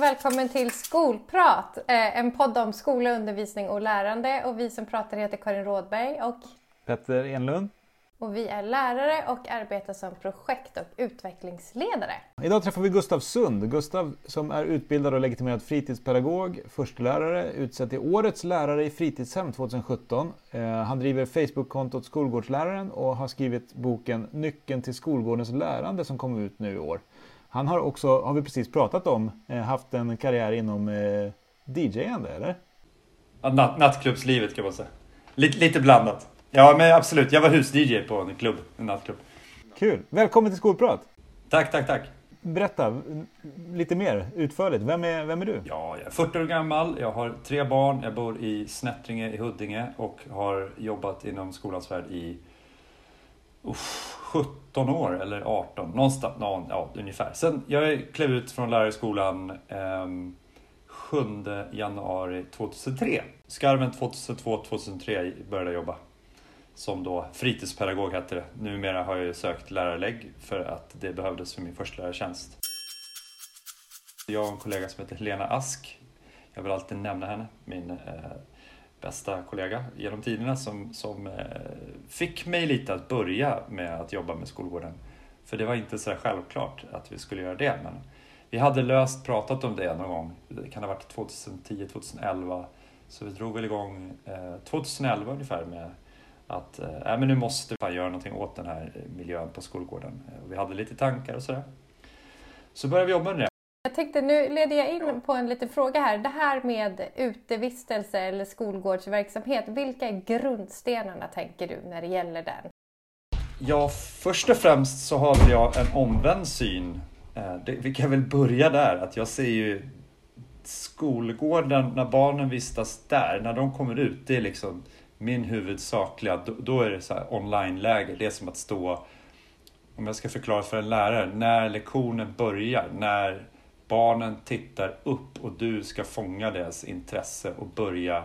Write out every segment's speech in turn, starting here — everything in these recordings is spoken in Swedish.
välkommen till Skolprat, eh, en podd om skola, undervisning och lärande. Och vi som pratar heter Karin Rådberg och Petter Enlund. Och vi är lärare och arbetar som projekt och utvecklingsledare. Idag träffar vi Gustav Sund. Gustav som är utbildad och legitimerad fritidspedagog, förstelärare, utsedd till Årets lärare i fritidshem 2017. Eh, han driver Facebook-kontot Skolgårdsläraren och har skrivit boken Nyckeln till skolgårdens lärande som kommer ut nu i år. Han har också, har vi precis pratat om, eh, haft en karriär inom eh, DJ-ande, eller? Ja, natt, nattklubbslivet kan man säga. Lite, lite blandat. Ja, men absolut. Jag var hus-DJ på en klubb, en nattklubb. Kul! Välkommen till Skolprat! Tack, tack, tack. Berätta lite mer utförligt. Vem är, vem är du? Ja, jag är 40 år gammal. Jag har tre barn. Jag bor i Snättringe i Huddinge och har jobbat inom skolans värld i uff, 17 år eller 18, någonstans, någon, ja, ungefär. Sen jag klev ut från lärarskolan eh, 7 januari 2003. Skarven 2002-2003 började jag jobba som då fritidspedagog hette det. Numera har jag sökt lärarlägg för att det behövdes för min förstelärartjänst. Jag och en kollega som heter Helena Ask, jag vill alltid nämna henne, min eh, bästa kollega genom tiderna som, som eh, fick mig lite att börja med att jobba med skolgården. För det var inte så självklart att vi skulle göra det. Men vi hade löst pratat om det någon gång, det kan ha varit 2010-2011. Så vi drog väl igång eh, 2011 ungefär med att äh, men nu måste vi göra någonting åt den här miljön på skolgården. Eh, vi hade lite tankar och sådär. Så började vi jobba med det. Jag tänkte, nu leder jag in på en liten fråga här. Det här med utevistelse eller skolgårdsverksamhet, vilka är grundstenarna tänker du när det gäller den? Ja, först och främst så har jag en omvänd syn. Eh, vi kan väl börja där, att jag ser ju skolgården, när barnen vistas där, när de kommer ut, det är liksom min huvudsakliga, då, då är det så online-läger. Det är som att stå, om jag ska förklara för en lärare, när lektionen börjar, när barnen tittar upp och du ska fånga deras intresse och börja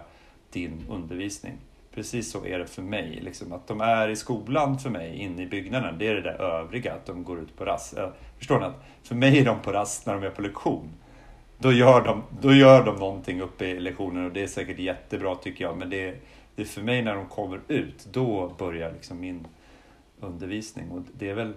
din undervisning. Precis så är det för mig. Liksom, att de är i skolan för mig, inne i byggnaden, det är det där övriga, att de går ut på rast. Eh, förstår ni? För mig är de på rast när de är på lektion. Då gör de, då gör de någonting uppe i lektionen och det är säkert jättebra tycker jag, men det, det är för mig när de kommer ut, då börjar liksom min undervisning. Och det är väl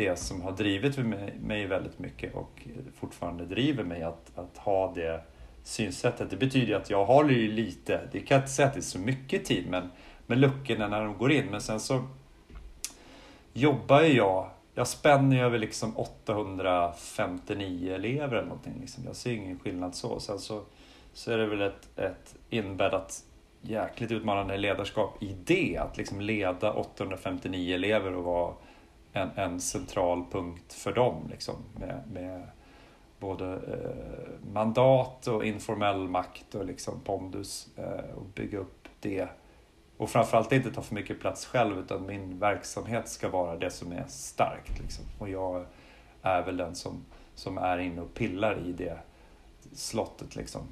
det som har drivit mig väldigt mycket och fortfarande driver mig att, att ha det synsättet. Det betyder att jag håller ju lite, det kan jag inte säga att det är så mycket tid, men med luckorna när de går in. Men sen så jobbar jag, jag spänner ju över liksom 859 elever eller någonting. Liksom. Jag ser ingen skillnad så. Sen så, så är det väl ett, ett inbäddat jäkligt utmanande ledarskap i det. Att liksom leda 859 elever och vara en, en central punkt för dem. Liksom, med, med både eh, mandat och informell makt och liksom pondus eh, och bygga upp det. Och framförallt inte ta för mycket plats själv utan min verksamhet ska vara det som är starkt. Liksom. Och jag är väl den som, som är inne och pillar i det slottet. Liksom.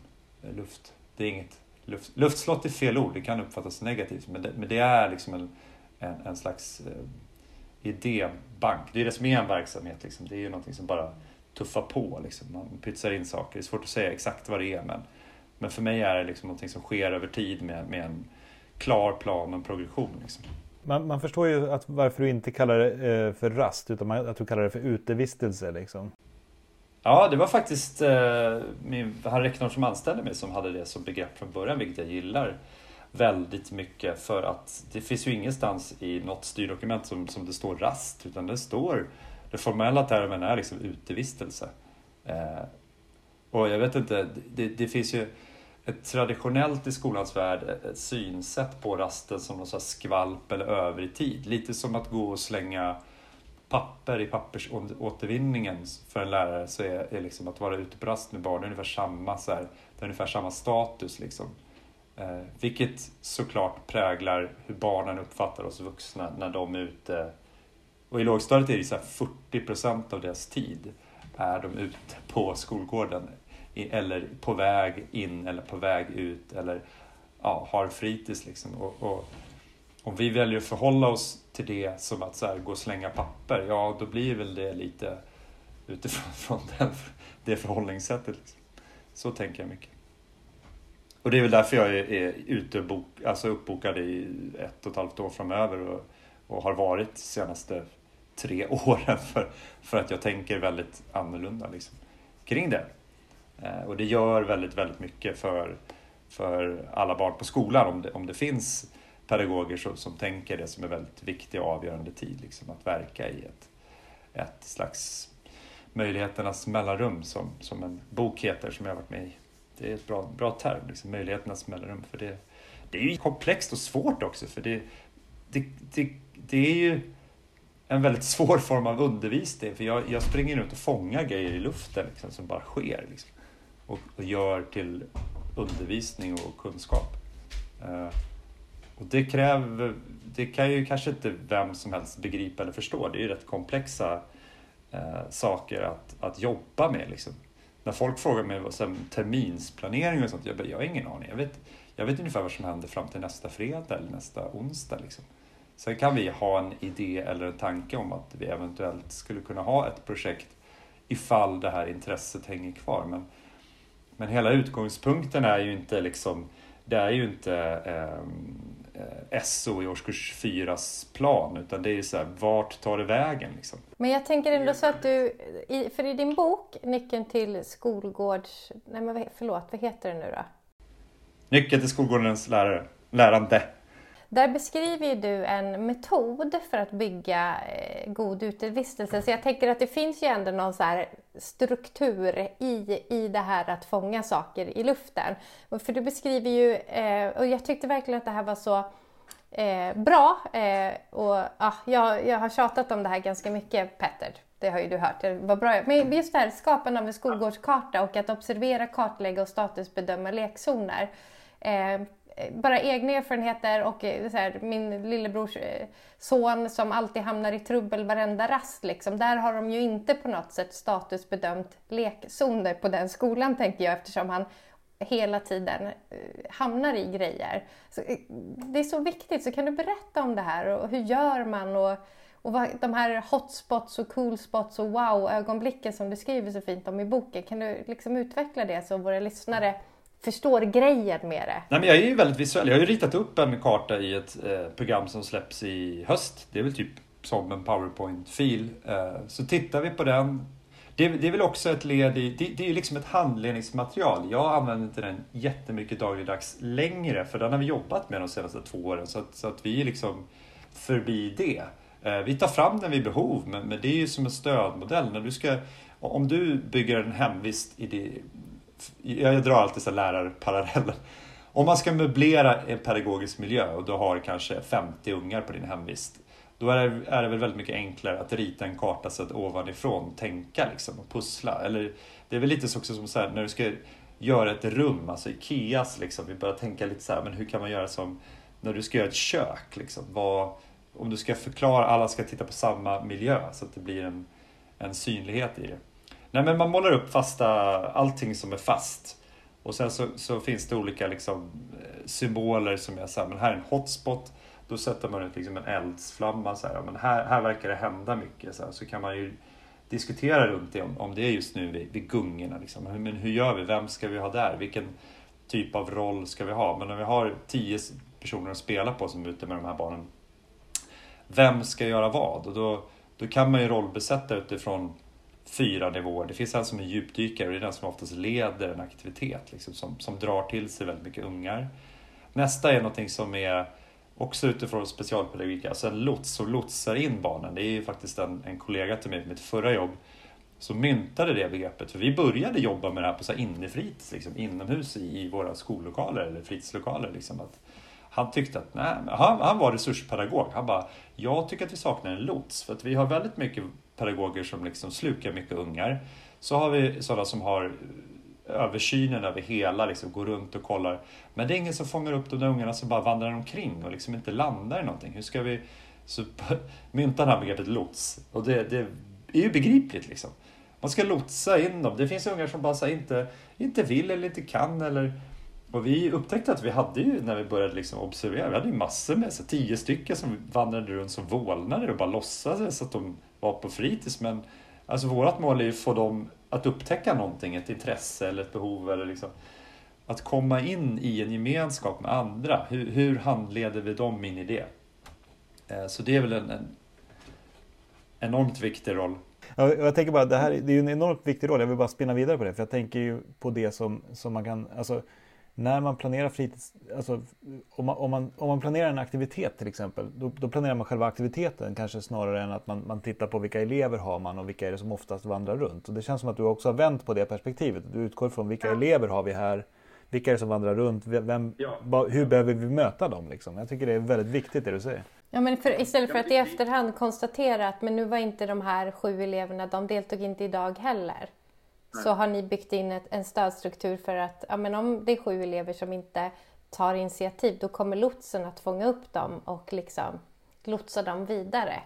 Luft. Det är inget luft, luftslott är fel ord, det kan uppfattas negativt, men det, men det är liksom en, en, en slags eh, idébank. Det är det som är en verksamhet, liksom. det är ju någonting som bara tuffar på. Liksom. Man pytsar in saker, det är svårt att säga exakt vad det är, men, men för mig är det liksom någonting som sker över tid med, med en klar plan och en progression. Liksom. Man, man, förstår ju att varför du inte kallar det eh, för rast, utan att du kallar det för utevistelse. Liksom. Ja, det var faktiskt eh, min, han rektorn som anställde mig som hade det som begrepp från början, vilket jag gillar väldigt mycket för att det finns ju ingenstans i något styrdokument som, som det står rast, utan det står, den formella termen är liksom utevistelse. Eh, och jag vet inte, det, det finns ju ett traditionellt i skolans värld eh, ett synsätt på rasten som någon skvalp eller övrig tid. Lite som att gå och slänga papper i pappersåtervinningen för en lärare så är, är liksom att vara ute på rast med barn ungefär samma, så här, det är ungefär samma status. Liksom. Eh, vilket såklart präglar hur barnen uppfattar oss vuxna när de är ute. Och i lågstadiet är det så här 40 procent av deras tid är de ute på skolgården eller på väg in eller på väg ut eller ja, har fritids. Liksom. Och, och om vi väljer att förhålla oss till det som att så här, gå och slänga papper, ja då blir väl det lite utifrån från den, det förhållningssättet. Liksom. Så tänker jag mycket. Och det är väl därför jag är, är ute bok, alltså uppbokad i ett och ett halvt år framöver och, och har varit de senaste tre åren för, för att jag tänker väldigt annorlunda liksom, kring det. Eh, och det gör väldigt, väldigt mycket för, för alla barn på skolan om det, om det finns pedagoger som, som tänker det som är väldigt viktig och avgörande tid, liksom, att verka i ett, ett slags möjligheternas mellanrum som, som en bok heter som jag varit med i. Det är ett bra, bra term, liksom, möjligheternas mellanrum. För det, det är ju komplext och svårt också för det, det, det, det är ju en väldigt svår form av undervisning för jag, jag springer runt och fångar grejer i luften liksom, som bara sker liksom, och, och, gör till undervisning och kunskap. Uh, och det kräver, det kan ju kanske inte vem som helst begripa eller förstå. Det är ju rätt komplexa uh, saker att, att jobba med. Liksom. När folk frågar mig vad som terminsplanering och sånt, jag, bara, jag har ingen aning. Jag vet, jag vet ungefär vad som händer fram till nästa fredag eller nästa onsdag. Liksom. Sen kan vi ha en idé eller en tanke om att vi eventuellt skulle kunna ha ett projekt ifall det här intresset hänger kvar. Men, men hela utgångspunkten är ju inte liksom, det är ju inte eh, SO i årskurs 4 plan utan det är så här, vart tar det vägen liksom? Men jag tänker ändå så att du, för i din bok Nyckeln till skolgårds... Nej men förlåt, vad heter det nu då? Nyckeln till skolgårdens lärare, lärande. Där beskriver du en metod för att bygga eh, god utevistelse. Så jag tänker att det finns ju ändå någon så struktur i, i det här att fånga saker i luften. För du beskriver ju, eh, och jag tyckte verkligen att det här var så eh, bra. Eh, och ja, jag, jag har tjatat om det här ganska mycket Petter. Det har ju du hört. Det var bra. Men just det här skapandet av en skolgårdskarta och att observera, kartlägga och statusbedöma lekzoner eh, bara egna erfarenheter och eh, så här, min lillebrors eh, son som alltid hamnar i trubbel varenda rast. Liksom. Där har de ju inte på något sätt statusbedömt lekzoner på den skolan tänker jag eftersom han hela tiden eh, hamnar i grejer. Så, det är så viktigt, så kan du berätta om det här och hur gör man? Och, och vad, de här hotspots och coolspots och wow-ögonblicken som du skriver så fint om i boken. Kan du liksom utveckla det så våra lyssnare förstår grejen med det. Nej, men jag är ju väldigt visuell. Jag har ju ritat upp en karta i ett eh, program som släpps i höst. Det är väl typ som en powerpoint-fil. Eh, så tittar vi på den. Det, det, är väl också ett led i, det, det är ju liksom ett handledningsmaterial. Jag använder inte den jättemycket dagligdags längre för den har vi jobbat med de senaste två åren så att, så att vi är liksom förbi det. Eh, vi tar fram den vid behov men, men det är ju som en stödmodell. När du ska, om du bygger en hemvist i det, jag drar alltid så lärarparallellen. Om man ska möblera en pedagogisk miljö och du har kanske 50 ungar på din hemvist. Då är det, är det väl väldigt mycket enklare att rita en karta så att ovanifrån tänka liksom och pussla. Eller det är väl lite så också som så här, när du ska göra ett rum, alltså Ikeas liksom. Vi börjar tänka lite så här, men hur kan man göra som när du ska göra ett kök liksom. Vad, om du ska förklara, alla ska titta på samma miljö så att det blir en, en synlighet i det. Nej men man målar upp fasta, allting som är fast. Och sen så, så finns det olika liksom, eh, symboler som är så här, men här är en hotspot. Då sätter man ut liksom en eldsflamma. Så här, men här, här verkar det hända mycket. Så, här, så kan man ju diskutera runt det om, om det är just nu vid, vid gungorna. Liksom. Men hur gör vi? Vem ska vi ha där? Vilken typ av roll ska vi ha? Men om vi har tio personer att spela på som är ute med de här barnen. Vem ska göra vad? Och då, då kan man ju rollbesätta utifrån fyra nivåer. Det finns en som är djupdykare och det är den som oftast leder en aktivitet liksom, som, som drar till sig väldigt mycket ungar. Nästa är någonting som är också utifrån specialpedagogik, alltså en lots som lotsar in barnen. Det är ju faktiskt en, en kollega till mig på mitt förra jobb som myntade det begreppet. För vi började jobba med det här på så här innefritids, liksom, inomhus i, i våra skollokaler eller fritidslokaler. Liksom, att han tyckte att, nej, han, han var resurspedagog. Han bara, jag tycker att vi saknar en lots. För att vi har väldigt mycket pedagoger som liksom slukar mycket ungar. Så har vi sådana som har eh, översynen över hela, liksom, går runt och kollar. Men det är ingen som fångar upp de där ungarna som bara vandrar omkring och liksom inte landar i någonting. Hur ska vi så, mynta det här begreppet lots? Och det, det är ju begripligt liksom. Man ska lotsa in dem. Det finns ungar som bara inte, inte vill eller inte kan eller och vi upptäckte att vi hade ju, när vi började liksom observera, vi hade ju massor med, så tio stycken som vandrade runt som vålnader och bara låtsades att de vara på fritids men Alltså vårt mål är ju att få dem att upptäcka någonting, ett intresse eller ett behov eller liksom att komma in i en gemenskap med andra. Hur, hur handleder vi dem in i det? Eh, så det är väl en, en enormt viktig roll. Ja, jag tänker bara, det här det är ju en enormt viktig roll. Jag vill bara spinna vidare på det. För jag tänker ju på det som, som man kan, alltså när man planerar fritids, alltså om man, om man, om man planerar en aktivitet till exempel, då, då, planerar man själva aktiviteten kanske snarare än att man, man tittar på vilka elever har man och vilka är det som oftast vandrar runt. Och det känns som att du också har vänt på det perspektivet. Du utgår från vilka elever har vi här, vilka är det som vandrar runt, vem, ja. hur behöver vi möta dem liksom? Jag tycker det är väldigt viktigt det du säger. Ja, men för, istället för att i efterhand konstatera att men nu var inte de här sju eleverna, de deltog inte idag heller. Nej. Så har ni byggt in ett, en stödstruktur för att ja, men om det är sju elever som inte tar initiativ, då kommer lotsen att fånga upp dem och liksom lotsa dem vidare.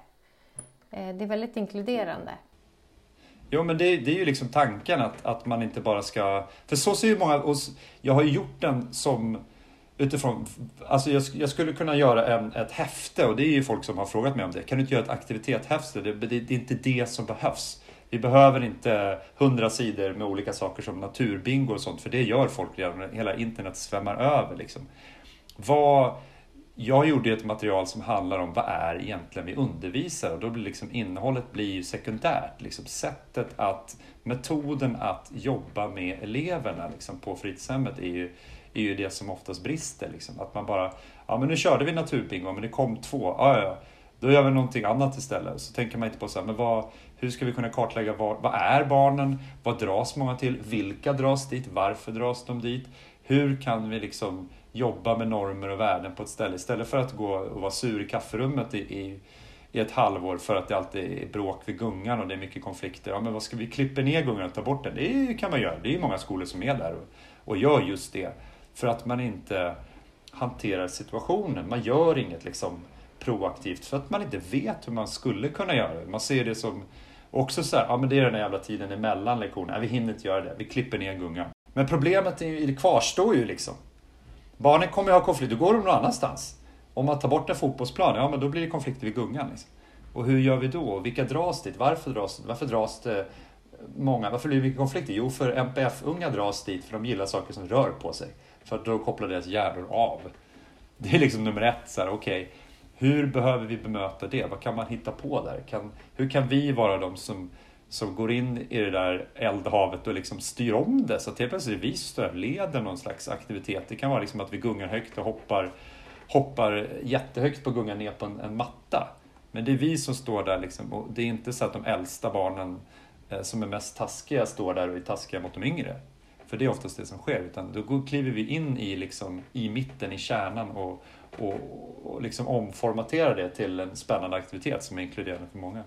Eh, det är väldigt inkluderande. Jo men det, det, är ju liksom tanken att, att man inte bara ska... För så ser ju många... Och jag har ju gjort den som utifrån, alltså jag, jag, skulle kunna göra en, ett häfte och det är ju folk som har frågat mig om det. Kan du inte göra ett aktivitetshäfte? Det, det, det är inte det som behövs. Vi behöver inte hundra sidor med olika saker som naturbingo och sånt, för det gör folk redan. Hela internet svämmar över. Liksom. Vad, jag gjorde ett material som handlar om vad är egentligen vi undervisar och då blir liksom innehållet blir ju sekundärt. Liksom sättet att, metoden att jobba med eleverna liksom på fritidshemmet är ju är ju det som oftast brister. Liksom. Att man bara, ja men nu körde vi naturbingo men det kom två, ja ja, då gör vi någonting annat istället. Så tänker man inte på så här, men vad, hur ska vi kunna kartlägga vad, vad är barnen? Vad dras många till? Vilka dras dit? Varför dras de dit? Hur kan vi liksom jobba med normer och värden på ett ställe istället för att gå och vara sur i kafferummet i, i, i ett halvår för att det alltid är bråk vid gungan och det är mycket konflikter. Ja, men vad ska vi klippa ner gungan och ta bort den? Det kan man göra. Det är många skolor som är där och, och gör just det. För att man inte hanterar situationen. Man gör inget liksom proaktivt för att man inte vet hur man skulle kunna göra det. Man ser det som också så här, ja men det är den här jävla tiden emellan lektionerna, vi hinner inte göra det, vi klipper ner gungan. Men problemet är, det kvarstår ju liksom. Barnen kommer ju ha konflikt, då går de någon annanstans. Om man tar bort en fotbollsplan, ja men då blir det konflikter vid gungan. Liksom. Och hur gör vi då? Vilka dras dit? Varför dras, varför dras det många? Varför blir det mycket konflikter? Jo, för MPF-unga dras dit för de gillar saker som rör på sig. För då kopplar deras hjärnor av. Det är liksom nummer ett, så här, okej, okay, hur behöver vi bemöta det? Vad kan man hitta på där? Kan, hur kan vi vara de som, som går in i det där eldhavet och liksom styr om det så att helt plötsligt vi stödleder någon slags aktivitet. Det kan vara liksom att vi gungar högt och hoppar, hoppar jättehögt på gungan ner på en, en matta. Men det är vi som står där liksom, och det är inte så att de äldsta barnen eh, som är mest taskiga står där och är taskiga mot de yngre. För det är oftast det som sker. Utan då kliver vi in i, liksom, i mitten, i kärnan och, och, och liksom omformaterar det till en spännande aktivitet som är inkluderande för många.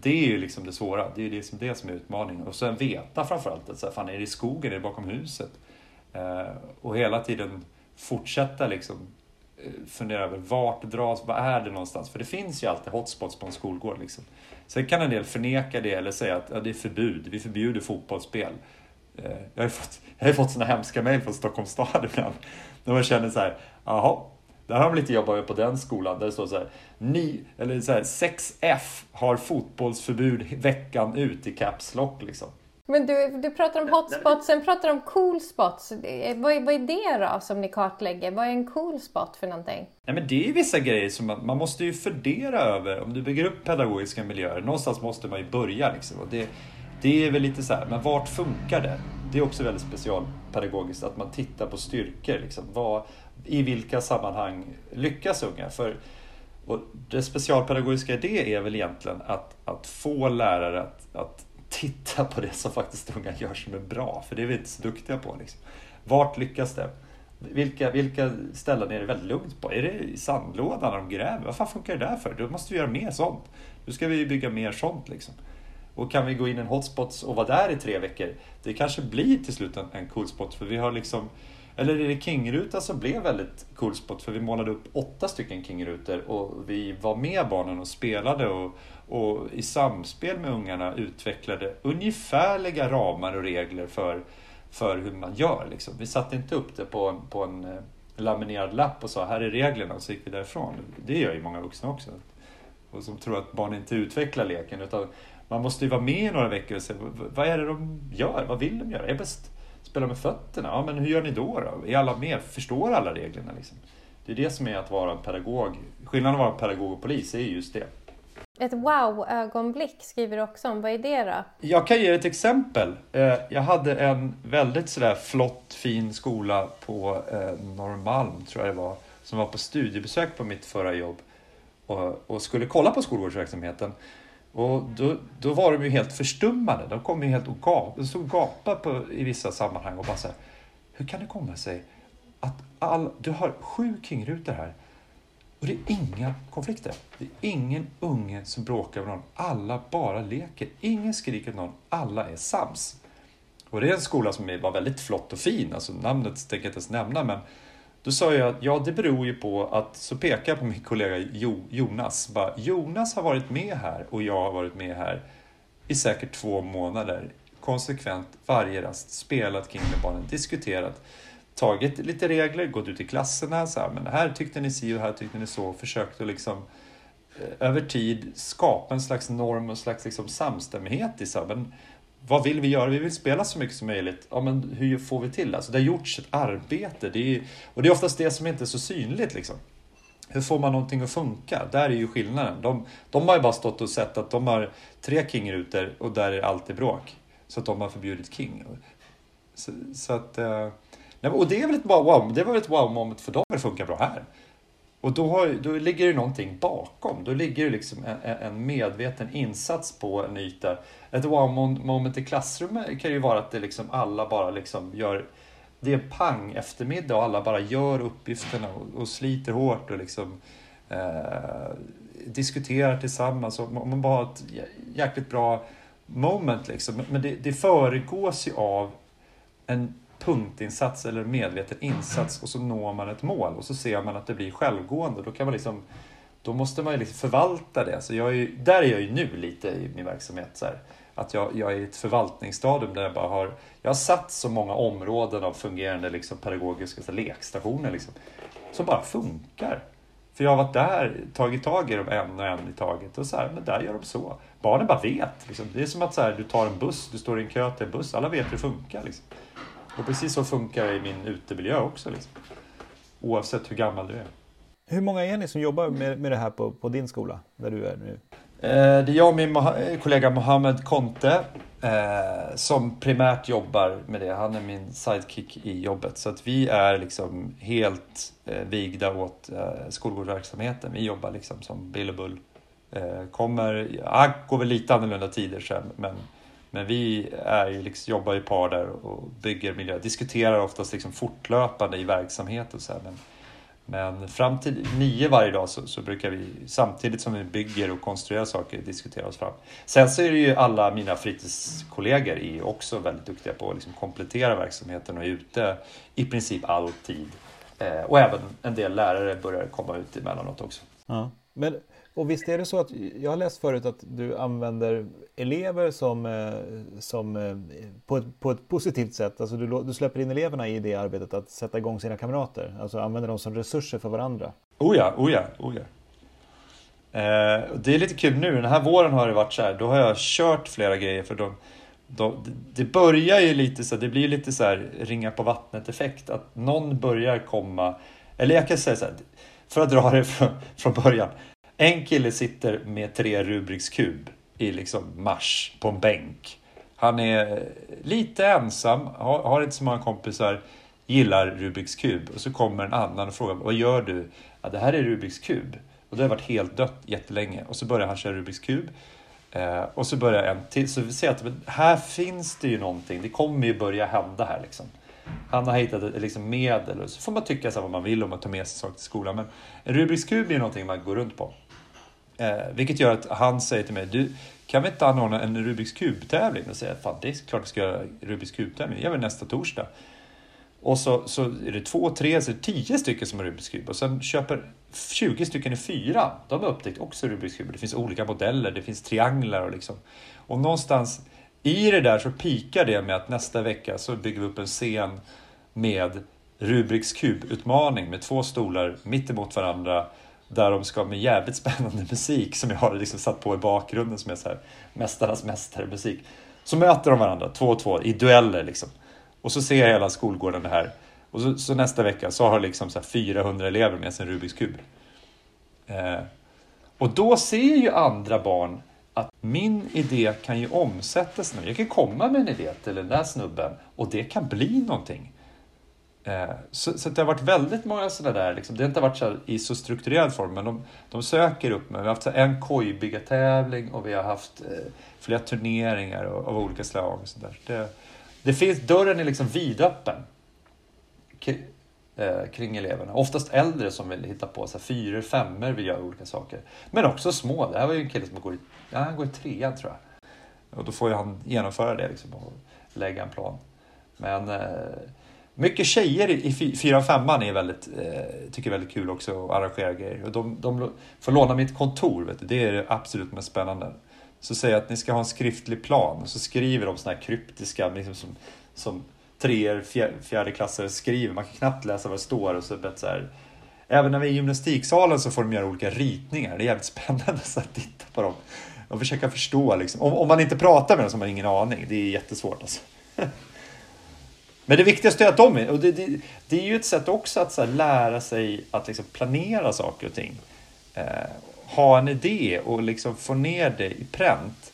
Det är ju liksom det svåra, det är det som, liksom det som är utmaningen. Och sen veta framförallt att så här, fan, är det i skogen, är det bakom huset? Eh, och hela tiden fortsätta liksom eh, fundera över vart dras, vad är det någonstans? För det finns ju alltid hotspots på en skolgård. Liksom. Sen kan en del förneka det eller säga att ja, det är förbud, vi förbjuder fotbollsspel. Eh, jag har fått, jag har fått sådana hemska mejl från Stockholms stad ibland. Där man känner så här, jaha, där har de lite jobbat på den skolan. Där det står så här, ni, eller så här, 6F har fotbollsförbud veckan ut i Caps Lock liksom. Men du, du pratar om hotspots, sen pratar du om cool spots. Vad är, vad är det då som ni kartlägger? Vad är en cool spot för någonting? Nej, men det är vissa grejer som man, man måste ju fundera över. Om du bygger upp pedagogiska miljöer, någonstans måste man ju börja. Liksom. Och det, det är väl lite så här, men vart funkar det? Det är också väldigt specialpedagogiskt att man tittar på styrkor. Liksom. Vad, I vilka sammanhang lyckas unga? För, och det specialpedagogiska i det är väl egentligen att, att få lärare att, att titta på det som faktiskt unga gör som är bra, för det är vi inte så duktiga på. Liksom. Vart lyckas det? Vilka, vilka ställen är det väldigt lugnt på? Är det i sandlådan när de gräver? Vad fan funkar det där för? Då måste vi göra mer sånt. Nu ska vi bygga mer sånt. Liksom. Och kan vi gå in i en hotspot och vara där i tre veckor, det kanske blir till slut en, en cool spot. För vi har liksom, eller är det Kingruta som blev väldigt cool spot? För vi målade upp åtta stycken Kingrutor och vi var med barnen och spelade och, och i samspel med ungarna utvecklade ungefärliga ramar och regler för, för hur man gör. Liksom. Vi satte inte upp det på en, på en eh, laminerad lapp och sa här är reglerna och så gick vi därifrån. Det gör ju många vuxna också. Och som tror att barn inte utvecklar leken utan man måste ju vara med i några veckor och se vad är det de gör? Vad vill de göra? Är bäst spela med fötterna? Ja, men hur gör ni då? då? Är alla med? Förstår alla reglerna? Liksom? Det är det som är att vara pedagog. Skillnaden att vara pedagog och polis är just det. Ett wow-ögonblick skriver du också om. Vad är det då? Jag kan ge ett exempel. Eh, jag hade en väldigt sådär flott, fin skola på eh, Norrmalm, tror jag det var, som var på studiebesök på mitt förra jobb och, och skulle kolla på skolgårdsverksamheten. Och då, då var de ju helt förstummade. De kom ju helt och gap, de stod och gapade på, i vissa sammanhang och bara så här, Hur kan det komma sig att all, du har sju kingrutor här och det är inga konflikter. Det är ingen unge som bråkar med någon. Alla bara leker. Ingen skriker någon. Alla är sams. Och det är en skola som var väldigt flott och fin. Alltså namnet tänker jag inte ens nämna. Men då sa jag att ja, det beror ju på att, så pekar jag på min kollega jo, Jonas. Bara, Jonas har varit med här och jag har varit med här i säkert två månader. Konsekvent varje rast spelat kring med barnen, diskuterat tagit lite regler, gått ut i klasserna, så här, men här tyckte ni si och här tyckte ni så, försökt att liksom eh, över tid skapa en slags norm och en slags liksom samstämmighet i så här, men vad vill vi göra? Vi vill spela så mycket som möjligt. Ja, men hur får vi till det? Alltså, det har gjorts ett arbete. Det är, och det är oftast det som inte är så synligt. Liksom. Hur får man någonting att funka? Där är ju skillnaden. De, de har ju bara stått och sett att de har tre kingrutor och där är alltid bråk. Så att de har förbjudit king. Så, så att... Eh, och det är väl ett wow, det var väl ett wow-moment för dem, det funkar bra här. Och då, har, då ligger det någonting bakom. Då ligger det liksom en, en medveten insats på en yta. Ett wow-moment i klassrummet kan ju vara att det liksom alla bara liksom gör... Det är pang eftermiddag och alla bara gör uppgifterna och, och sliter hårt och liksom eh, diskuterar tillsammans. Och man bara har ett jäkligt bra moment liksom. Men det, det föregås ju av en punktinsats eller medveten insats och så når man ett mål och så ser man att det blir självgående. Då, kan man liksom, då måste man ju liksom förvalta det. Så jag är, där är jag ju nu lite i min verksamhet. Så här, att jag, jag är i ett förvaltningsstadium där jag bara har, jag har satt så många områden av fungerande liksom, pedagogiska så lekstationer liksom, som bara funkar. För jag har varit där, tagit tag i dem en och en i taget och så här, men där gör de så. Barnen bara vet. Liksom. Det är som att så här, du tar en buss, du står i en kö till en buss, alla vet hur det funkar. Liksom. Och precis så funkar det i min utemiljö också. Liksom. Oavsett hur gammal du är. Hur många är ni som jobbar med, med det här på, på din skola, där du är nu? Eh, det är jag och min kollega Mohammed Conte eh, som primärt jobbar med det. Han är min sidekick i jobbet. Så att vi är liksom helt eh, vigda åt eh, skolgårdsverksamheten. Vi jobbar liksom som Bill och Bull. Eh, kommer, ja, går väl lite annorlunda tider sen, men men vi är ju liksom, jobbar i par där och bygger miljö, diskuterar oftast liksom fortlöpande i verksamheten. så här, men, men fram till nio varje dag så, så, brukar vi samtidigt som vi bygger och konstruerar saker diskutera oss fram. Sen så är det ju alla mina fritidskollegor är också väldigt duktiga på att liksom komplettera verksamheten och är ute i princip alltid. Eh, och även en del lärare börjar komma ut emellanåt också. Ja. Men och visst är det så att jag har läst förut att du använder elever som, eh, som eh, på, ett, på ett positivt sätt. Alltså du, du släpper in eleverna i det arbetet att sätta igång sina kamrater. Alltså använder dem som resurser för varandra. Oh ja, oh ja, oh ja. Eh, det är lite kul nu, den här våren har det varit så här, då har jag kört flera grejer för de, de, det börjar ju lite så, det blir lite så här ringa på vattnet effekt. Att någon börjar komma, eller jag kan säga så här, för att dra det från, från början. En kille sitter med tre Rubiks kub i liksom mars på en bänk. Han är lite ensam, har, har inte så många kompisar, gillar Rubiks kub. Och så kommer en annan och frågar vad gör du? Ja, det här är Rubiks kub. Och det har varit helt dött jättelänge. Och så börjar han köra Rubiks kub. Eh, och så börjar en till. Så vi ser att här finns det ju någonting. Det kommer ju börja hända här liksom. Han har hittat ett liksom, medel. Så får man tycka så vad man vill om att ta med sig saker till skolan. Men en Rubiks kub är någonting man går runt på. Eh, vilket gör att han säger till mig, du kan vi inte anordna en Rubiks kub-tävling? Och säger fan det är klart vi ska göra Rubiks kub-tävling, det gör vi nästa torsdag. Och så, så är det två, tre, så är det tio stycken som har Rubiks kub och sen köper 20 stycken i fyra. De har upptäckt också Rubiks kub. Det finns olika modeller, det finns trianglar och liksom. Och någonstans i det där så pikar det med att nästa vecka så bygger vi upp en scen med Rubiks kub-utmaning med två stolar mitt emot varandra där de ska med jävligt spännande musik som jag har liksom satt på i bakgrunden som är så här Mästarnas mästare musik. Så möter de varandra två och två i dueller liksom. Och så ser jag hela skolgården det här. Och så, så nästa vecka så har liksom så 400 elever med sig en Rubiks kub. Eh, och då ser ju andra barn att min idé kan ju omsättas nu. Jag kan komma med en idé till den där snubben och det kan bli någonting. Eh, så, så det har varit väldigt många sådana där, liksom, det har inte varit så i så strukturerad form, men de, de söker upp mig. Vi har haft en kojbyggartävling och vi har haft eh, flera turneringar av, av olika slag. Och så där. Det, det finns, dörren är liksom vidöppen eh, kring eleverna. Oftast äldre som vill hitta på så här, fyror, femmor vill göra olika saker. Men också små. Det här var ju en kille som går i, ja, han går i trean tror jag. Och då får ju han genomföra det liksom, och lägga en plan. Men eh, mycket tjejer i, fyran, femman är väldigt, eh, tycker väldigt kul också att arrangera grejer. Och de, de får låna mitt kontor, vet du. det är det absolut mest spännande. Så säger jag att ni ska ha en skriftlig plan och så skriver de sådana här kryptiska, liksom som, som treor, fjärde klasser skriver. Man kan knappt läsa vad det står. Och så, så här, även när vi är i gymnastiksalen så får de göra olika ritningar. Det är jävligt spännande att titta på dem och försöka förstå. Liksom. Om, om man inte pratar med dem så har man ingen aning. Det är jättesvårt alltså. Men det viktigaste är att de är, och det, det, det är ju ett sätt också att här, lära sig att liksom planera saker och ting. Eh, ha en idé och liksom få ner det i pränt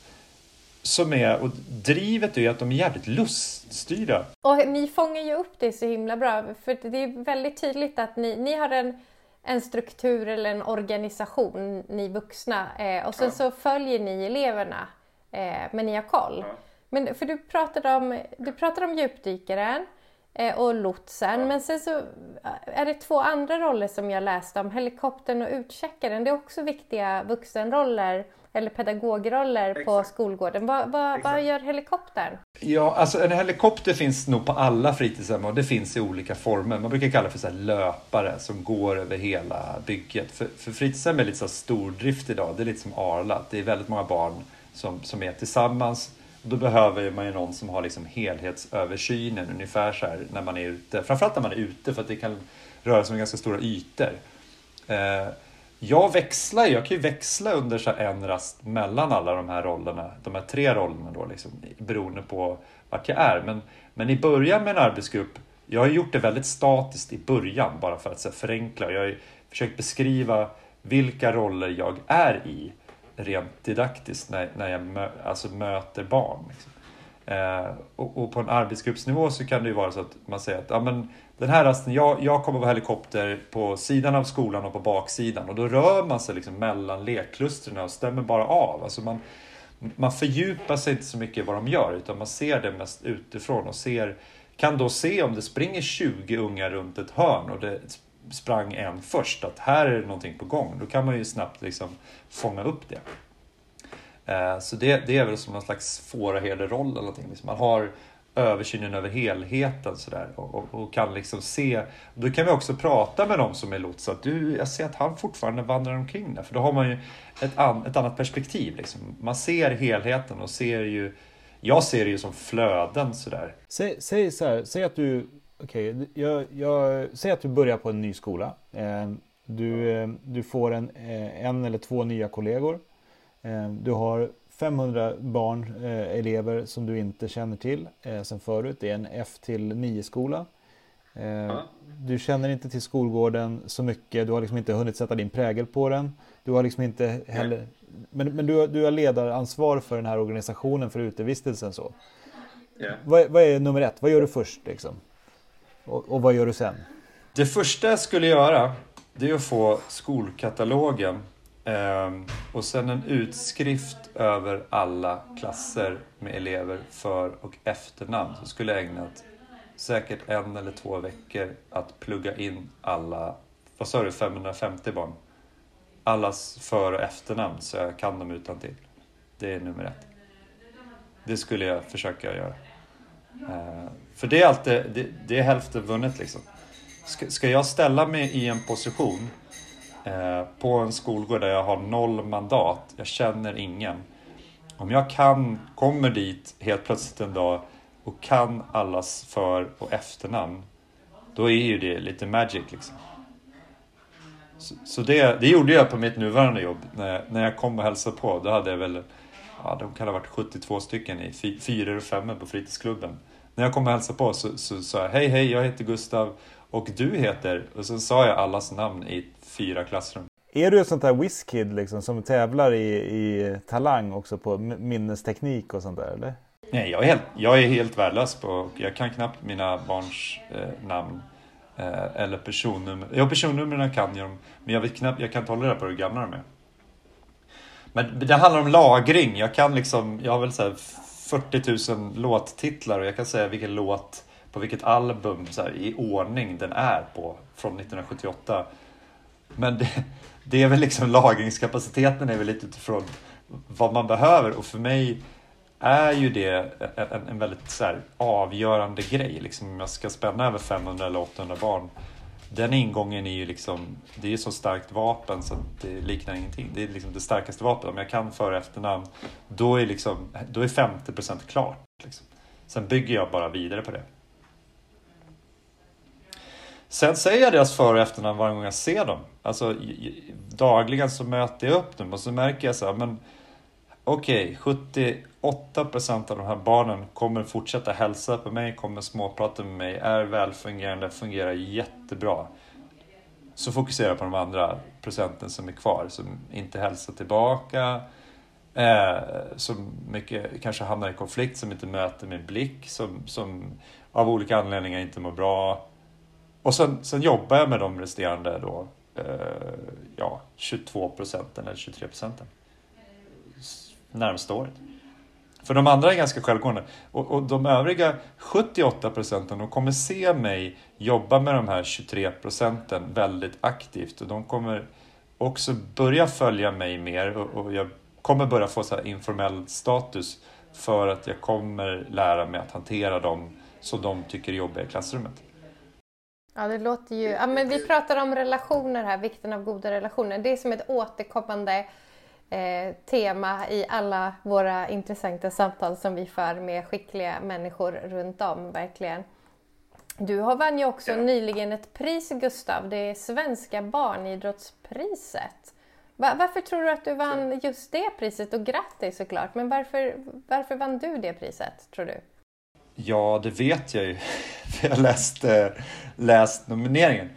som är, och drivet är ju att de är jävligt luststyrda. Och ni fångar ju upp det så himla bra, för det är väldigt tydligt att ni, ni har en, en struktur eller en organisation, ni vuxna, eh, och sen ja. så följer ni eleverna, eh, men ni har koll. Ja. Men för du pratade om, du pratade om djupdykaren eh, och lotsen, ja. men sen så eh, är det två andra roller som jag läste om, helikoptern och utcheckaren. Det är också viktiga vuxenroller eller pedagogroller Exakt. på skolgården. Vad, vad, vad, gör helikoptern? Ja, alltså en helikopter finns nog på alla fritidshem och det finns i olika former. Man brukar kalla det för så löpare som går över hela bygget. För, för fritidshem är lite så stordrift idag. Det är lite som Arla. Det är väldigt många barn som, som är tillsammans. Då behöver man ju någon som har liksom helhetsöversynen ungefär så här när man är ute. Framförallt när man är ute för att det kan röra sig om ganska stora ytor. Eh, jag växlar jag kan ju växla under så en rast mellan alla de här rollerna, de här tre rollerna då, liksom, beroende på vart jag är. Men, men i början med en arbetsgrupp, jag har gjort det väldigt statiskt i början bara för att så förenkla. Jag har försökt beskriva vilka roller jag är i rent didaktiskt när, när jag mö, alltså möter barn. Liksom. Eh, och, och, på en arbetsgruppsnivå så kan det ju vara så att man säger att ja, men, den här rasten, jag, jag kommer vara helikopter på sidan av skolan och på baksidan och då rör man sig liksom mellan lekklustren och stämmer bara av. Alltså man, man fördjupar sig inte så mycket i vad de gör utan man ser det mest utifrån och ser, kan då se om det springer 20 ungar runt ett hörn och det sprang en först, att här är det någonting på gång. Då kan man ju snabbt liksom fånga upp det. Eh, så det, det är väl som någon slags fåraherderoll eller någonting. Liksom. Man har översynen över helheten sådär och, och, och, kan liksom se. Då kan vi också prata med dem som är lots. Att du, jag ser att han fortfarande vandrar omkring där. För då har man ju ett, an, ett annat perspektiv. Liksom. Man ser helheten och ser ju jag ser det ju som flöden sådär. Säg, säg så här, säg att du Okej, okay, jag, jag, säg att du börjar på en ny skola. Eh, du, eh, du får en, eh, en eller två nya kollegor. Du har 500 barn, eh, elever som du inte känner till eh, sen förut. Det är en F till 9 skola. Du känner inte till skolgården så mycket. Du har liksom inte hunnit sätta din prägel på den. Du har liksom inte heller... Men, men du, du har ledaransvar för den här organisationen för utevistelsen så. Yeah. Vad, vad, är nummer ett? Vad gör du först liksom? Och, och vad gör du sen? Det första jag skulle göra det är att få skolkatalogen eh, och sen en utskrift över alla klasser med elever för och efternamn. Så skulle jag ägnat säkert en eller två veckor att plugga in alla, vad sa du, 550 barn? Allas för och efternamn så jag kan dem utan till. Det är nummer ett. Det skulle jag försöka göra. Eh, för det är alltid, det, det är hälften vunnet liksom. Ska, ska jag ställa mig i en position Eh, på en skolgård där jag har noll mandat, jag känner ingen. Om jag kan, kommer dit helt plötsligt en dag och kan allas för och efternamn, då är ju det lite magic liksom. Så, så det, det gjorde jag på mitt nuvarande jobb. När, när jag kom och hälsade på, då hade jag väl, ja de kan ha varit 72 stycken i fy, fyror och femmor på fritidsklubben. När jag kom och hälsade på så sa jag, hej hej, jag heter Gustav och du heter, och sen sa jag allas namn i fyra klassrum. Är du ett sånt där whiskid liksom som tävlar i, i talang också på minnesteknik och sånt där eller? Nej, jag är helt, jag är helt värdelös på, jag kan knappt mina barns eh, namn. Eh, eller personnummer. Ja, personnumren kan jag, men jag, vet knappt, jag kan inte hålla reda på hur gamla de är. Men det handlar om lagring. Jag kan liksom, jag har väl så 40 000 låttitlar och jag kan säga vilken låt på vilket album så här, i ordning den är på från 1978. Men det, det är väl liksom lagringskapaciteten är väl lite utifrån vad man behöver och för mig är ju det en, en väldigt så här, avgörande grej. Liksom, om jag ska spänna över 500 eller 800 barn. Den ingången är ju liksom, det är ju så starkt vapen så det liknar ingenting. Det är liksom det starkaste vapnet. Om jag kan för och efternamn, då är, liksom, då är 50% klart. Liksom. Sen bygger jag bara vidare på det. Sen säger jag deras för och efternamn varje gång jag ser dem. Alltså dagligen så möter jag upp dem och så märker jag så här, men okej, okay, 78% av de här barnen kommer fortsätta hälsa på mig, kommer småprata med mig, är välfungerande, fungerar jättebra. Så fokuserar jag på de andra procenten som är kvar, som inte hälsar tillbaka, eh, som mycket kanske hamnar i konflikt, som inte möter min blick, som, som av olika anledningar inte mår bra. Och sen, sen jobbar jag med de resterande då, eh, ja, 22 procenten eller 23 procenten närmsta året. För de andra är ganska självgående. Och, och de övriga 78 procenten, de kommer se mig jobba med de här 23 procenten väldigt aktivt. Och de kommer också börja följa mig mer och, och jag kommer börja få så informell status för att jag kommer lära mig att hantera dem som de tycker är jobbiga i klassrummet. Ja, det låter ju... Ja, men vi pratar om relationer här, vikten av goda relationer. Det är som ett återkommande eh, tema i alla våra intressanta samtal som vi för med skickliga människor runt om, verkligen. Du har vann ju också ja. nyligen ett pris, Gustav. Det är Svenska barnidrottspriset. Va varför tror du att du vann just det priset? Och grattis såklart, men varför, varför vann du det priset, tror du? Ja, det vet jag ju. jag har läst, läst nomineringen.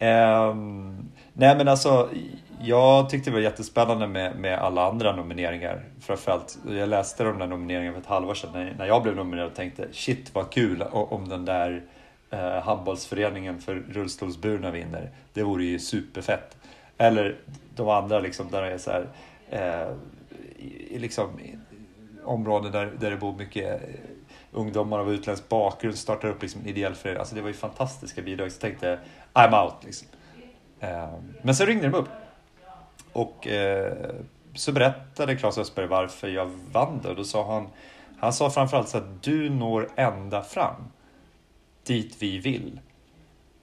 Um, nej, men alltså jag tyckte det var jättespännande med, med alla andra nomineringar. Framförallt, jag läste de där nomineringarna för ett halvår sedan när, när jag blev nominerad och tänkte shit vad kul om den där eh, handbollsföreningen för rullstolsburna vinner. Det vore ju superfett. Eller de andra liksom där det är så här, eh, i, liksom, områden där, där det bor mycket eh, ungdomar av utländsk bakgrund startar upp liksom ideell förening. Alltså det var ju fantastiska bidrag. Så jag tänkte I'm out liksom. Eh, men så ringde de upp och eh, så berättade Claes Östberg varför jag vann det. Och då sa han, han sa framförallt så att du når ända fram dit vi vill.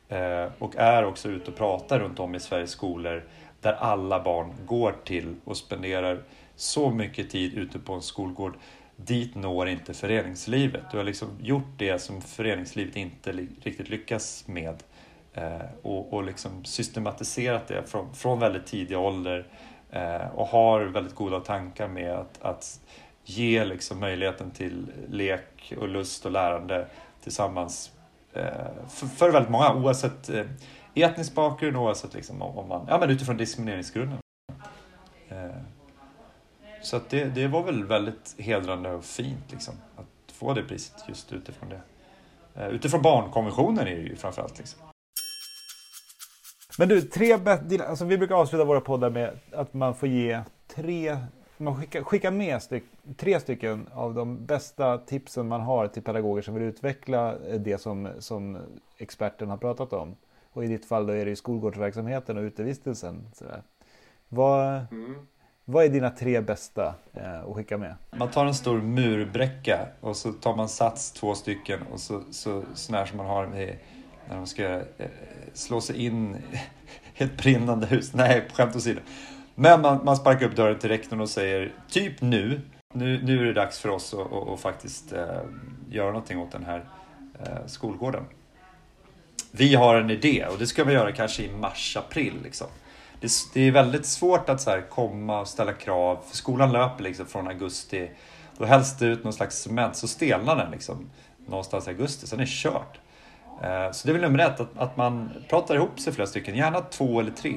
Eh, och är också ute och pratar runt om i Sveriges skolor där alla barn går till och spenderar så mycket tid ute på en skolgård. Dit når inte föreningslivet. Du har liksom gjort det som föreningslivet inte riktigt lyckas med. Eh, och, och liksom systematiserat det från, från väldigt tidig ålder eh, och har väldigt goda tankar med att, att ge liksom möjligheten till lek och lust och lärande tillsammans eh, för, för väldigt många oavsett eh, etnisk bakgrund oavsett liksom om man, ja men utifrån diskrimineringsgrunden. Eh, så att det, det var väl väldigt hedrande och fint liksom, att få det priset just utifrån det. Eh, utifrån barnkonventionen är det ju framförallt. Liksom. Men du, tre alltså vi brukar avsluta våra poddar med att man får ge tre, man skickar, skickar med styck, tre stycken av de bästa tipsen man har till pedagoger som vill utveckla det som, som experten har pratat om. Och i ditt fall då är det ju skolgårdsverksamheten och utevistelsen. Sådär. Vad, mm. vad är dina tre bästa eh, att skicka med? Man tar en stor murbräcka och så tar man sats två stycken och så, så sån här som man har med när de ska eh, slå sig in i ett brinnande hus. Nej, skämt åsido. Men man, man sparkar upp dörren till rektorn och säger typ nu, nu, nu är det dags för oss att, faktiskt eh, göra någonting åt den här eh, skolgården. Vi har en idé och det ska vi göra kanske i mars, april. Liksom. det, det är väldigt svårt att så här, komma och ställa krav. För skolan löper liksom från augusti. Då hälls det ut någon slags cement så stelnar den liksom någonstans i augusti. Sen är det kört. Eh, så det är väl nummer ett, att, att man pratar ihop sig flera stycken, gärna två eller tre.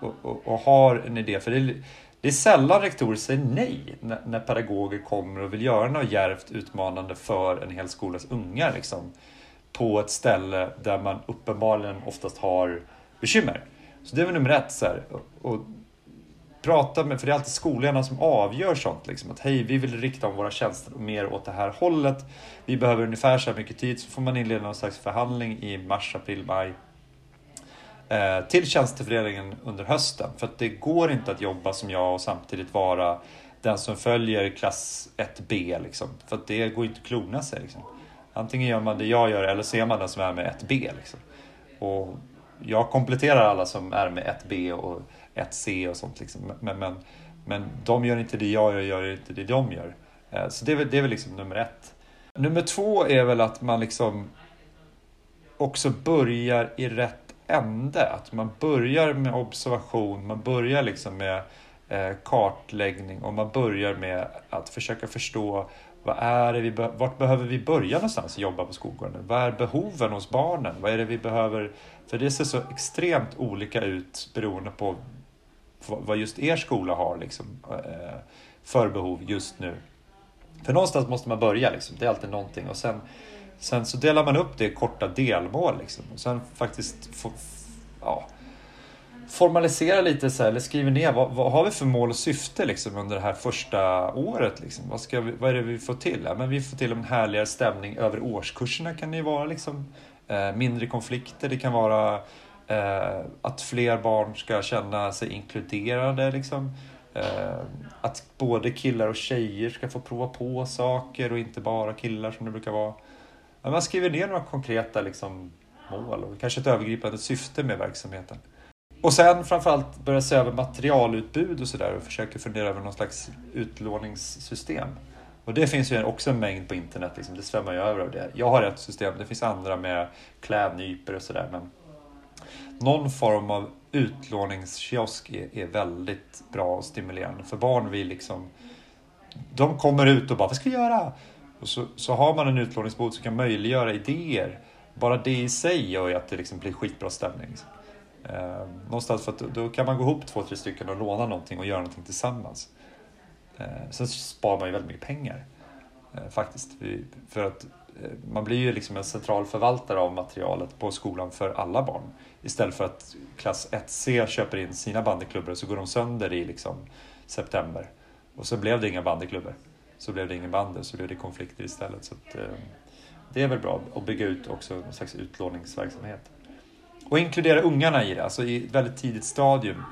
Och, och, och har en idé. För det är, det är sällan rektorer säger nej när, när pedagoger kommer och vill göra något djärvt utmanande för en hel skolas unga. Liksom, på ett ställe där man uppenbarligen oftast har bekymmer. Så det är väl nummer ett. Så här, och, och prata med, för det är alltid skolledarna som avgör sånt. Liksom, att hej, vi vill rikta om våra tjänster mer åt det här hållet. Vi behöver ungefär så här mycket tid. Så får man inleda någon slags förhandling i mars, april, maj. Eh, till tjänsteföreningen under hösten. För att det går inte att jobba som jag och samtidigt vara den som följer klass 1B. Liksom. För att det går inte att klona sig. Liksom. Antingen gör man det jag gör eller så är man den som är med 1B. Liksom. Och jag kompletterar alla som är med 1B och 1C och sånt. Liksom. Men, men, men de gör inte det jag gör, gör inte det de gör. Eh, så det är, väl, det är väl liksom nummer ett. Nummer två är väl att man liksom också börjar i rätt ände. Att man börjar med observation, man börjar liksom med eh, kartläggning och man börjar med att försöka förstå vad är det vi vart behöver vi börja någonstans att jobba på skolgården? Vad är behoven hos barnen? Vad är det vi behöver? För det ser så extremt olika ut beroende på vad just er skola har liksom, eh, för behov just nu. För någonstans måste man börja, liksom. det är alltid någonting. Och sen, sen så delar man upp det i korta delmål. Liksom. Och sen faktiskt få, ja, formalisera lite, så här, eller skriver ner vad, vad, har vi för mål och syfte liksom, under det här första året. Liksom. Vad, ska vi, vad är det vi får till? Ja, men vi får till en härligare stämning över årskurserna kan det ju vara. Liksom. Eh, mindre konflikter, det kan vara Eh, att fler barn ska känna sig inkluderade. Liksom. Eh, att både killar och tjejer ska få prova på saker och inte bara killar som det brukar vara. Man skriver ner några konkreta liksom, mål och kanske ett övergripande syfte med verksamheten. Och sen framförallt börja se över materialutbud och sådär och försöka fundera över någon slags utlåningssystem. Och det finns ju också en mängd på internet, liksom. det svämmar ju över av det. Jag har ett system, det finns andra med klädnypor och sådär. Men någon form av utlåningskiosk är, är väldigt bra och stimulerande. För barn vill liksom... De kommer ut och bara, vad ska vi göra? Och så, så har man en utlåningsbod som kan möjliggöra idéer. Bara det i sig gör ju att det liksom blir skitbra stämning. Eh, någonstans för att då kan man gå ihop två, tre stycken och låna någonting och göra någonting tillsammans. Eh, sen sparar man ju väldigt mycket pengar. Eh, faktiskt. För att Eh, man blir ju liksom en central förvaltare av materialet på skolan för alla barn. Istället för att klass 1C köper in sina bandyklubbor och så går de sönder i liksom september. Och så blev det inga bandyklubbor. Så blev det ingen bandy, så blev det konflikter istället. Så att, eh, det är väl bra att bygga ut också någon slags utlåningsverksamhet. Och inkludera ungarna i det, alltså i ett väldigt tidigt stadium.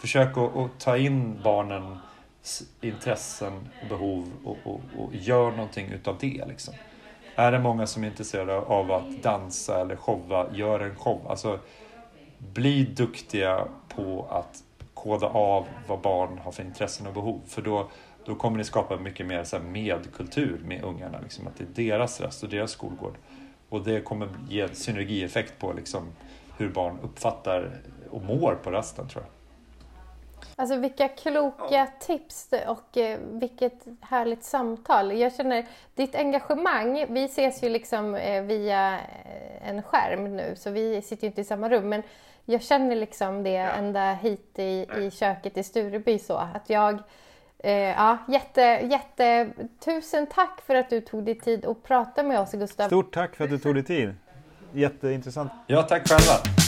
Försök att, att ta in barnens intressen och behov och, och, och gör någonting utav det. Liksom. Är det många som är intresserade av att dansa eller showa, gör en show. Alltså, bli duktiga på att koda av vad barn har för intressen och behov. För då, då kommer ni skapa mycket mer så medkultur med ungarna. Liksom, att det är deras röst och deras skolgård. Och det kommer ge synergieffekt på liksom, hur barn uppfattar och mår på rasten. tror jag. Alltså vilka kloka ja. tips och eh, vilket härligt samtal. Jag känner ditt engagemang, vi ses ju liksom eh, via eh, en skärm nu så vi sitter ju inte i samma rum men jag känner liksom det ja. ända hit i, i köket i Stureby så att jag eh, ja, jätte, jätte, tusen tack för att du tog dig tid att prata med oss Gustav. Stort tack för att du tog dig tid. Jätteintressant. Ja, tack själva.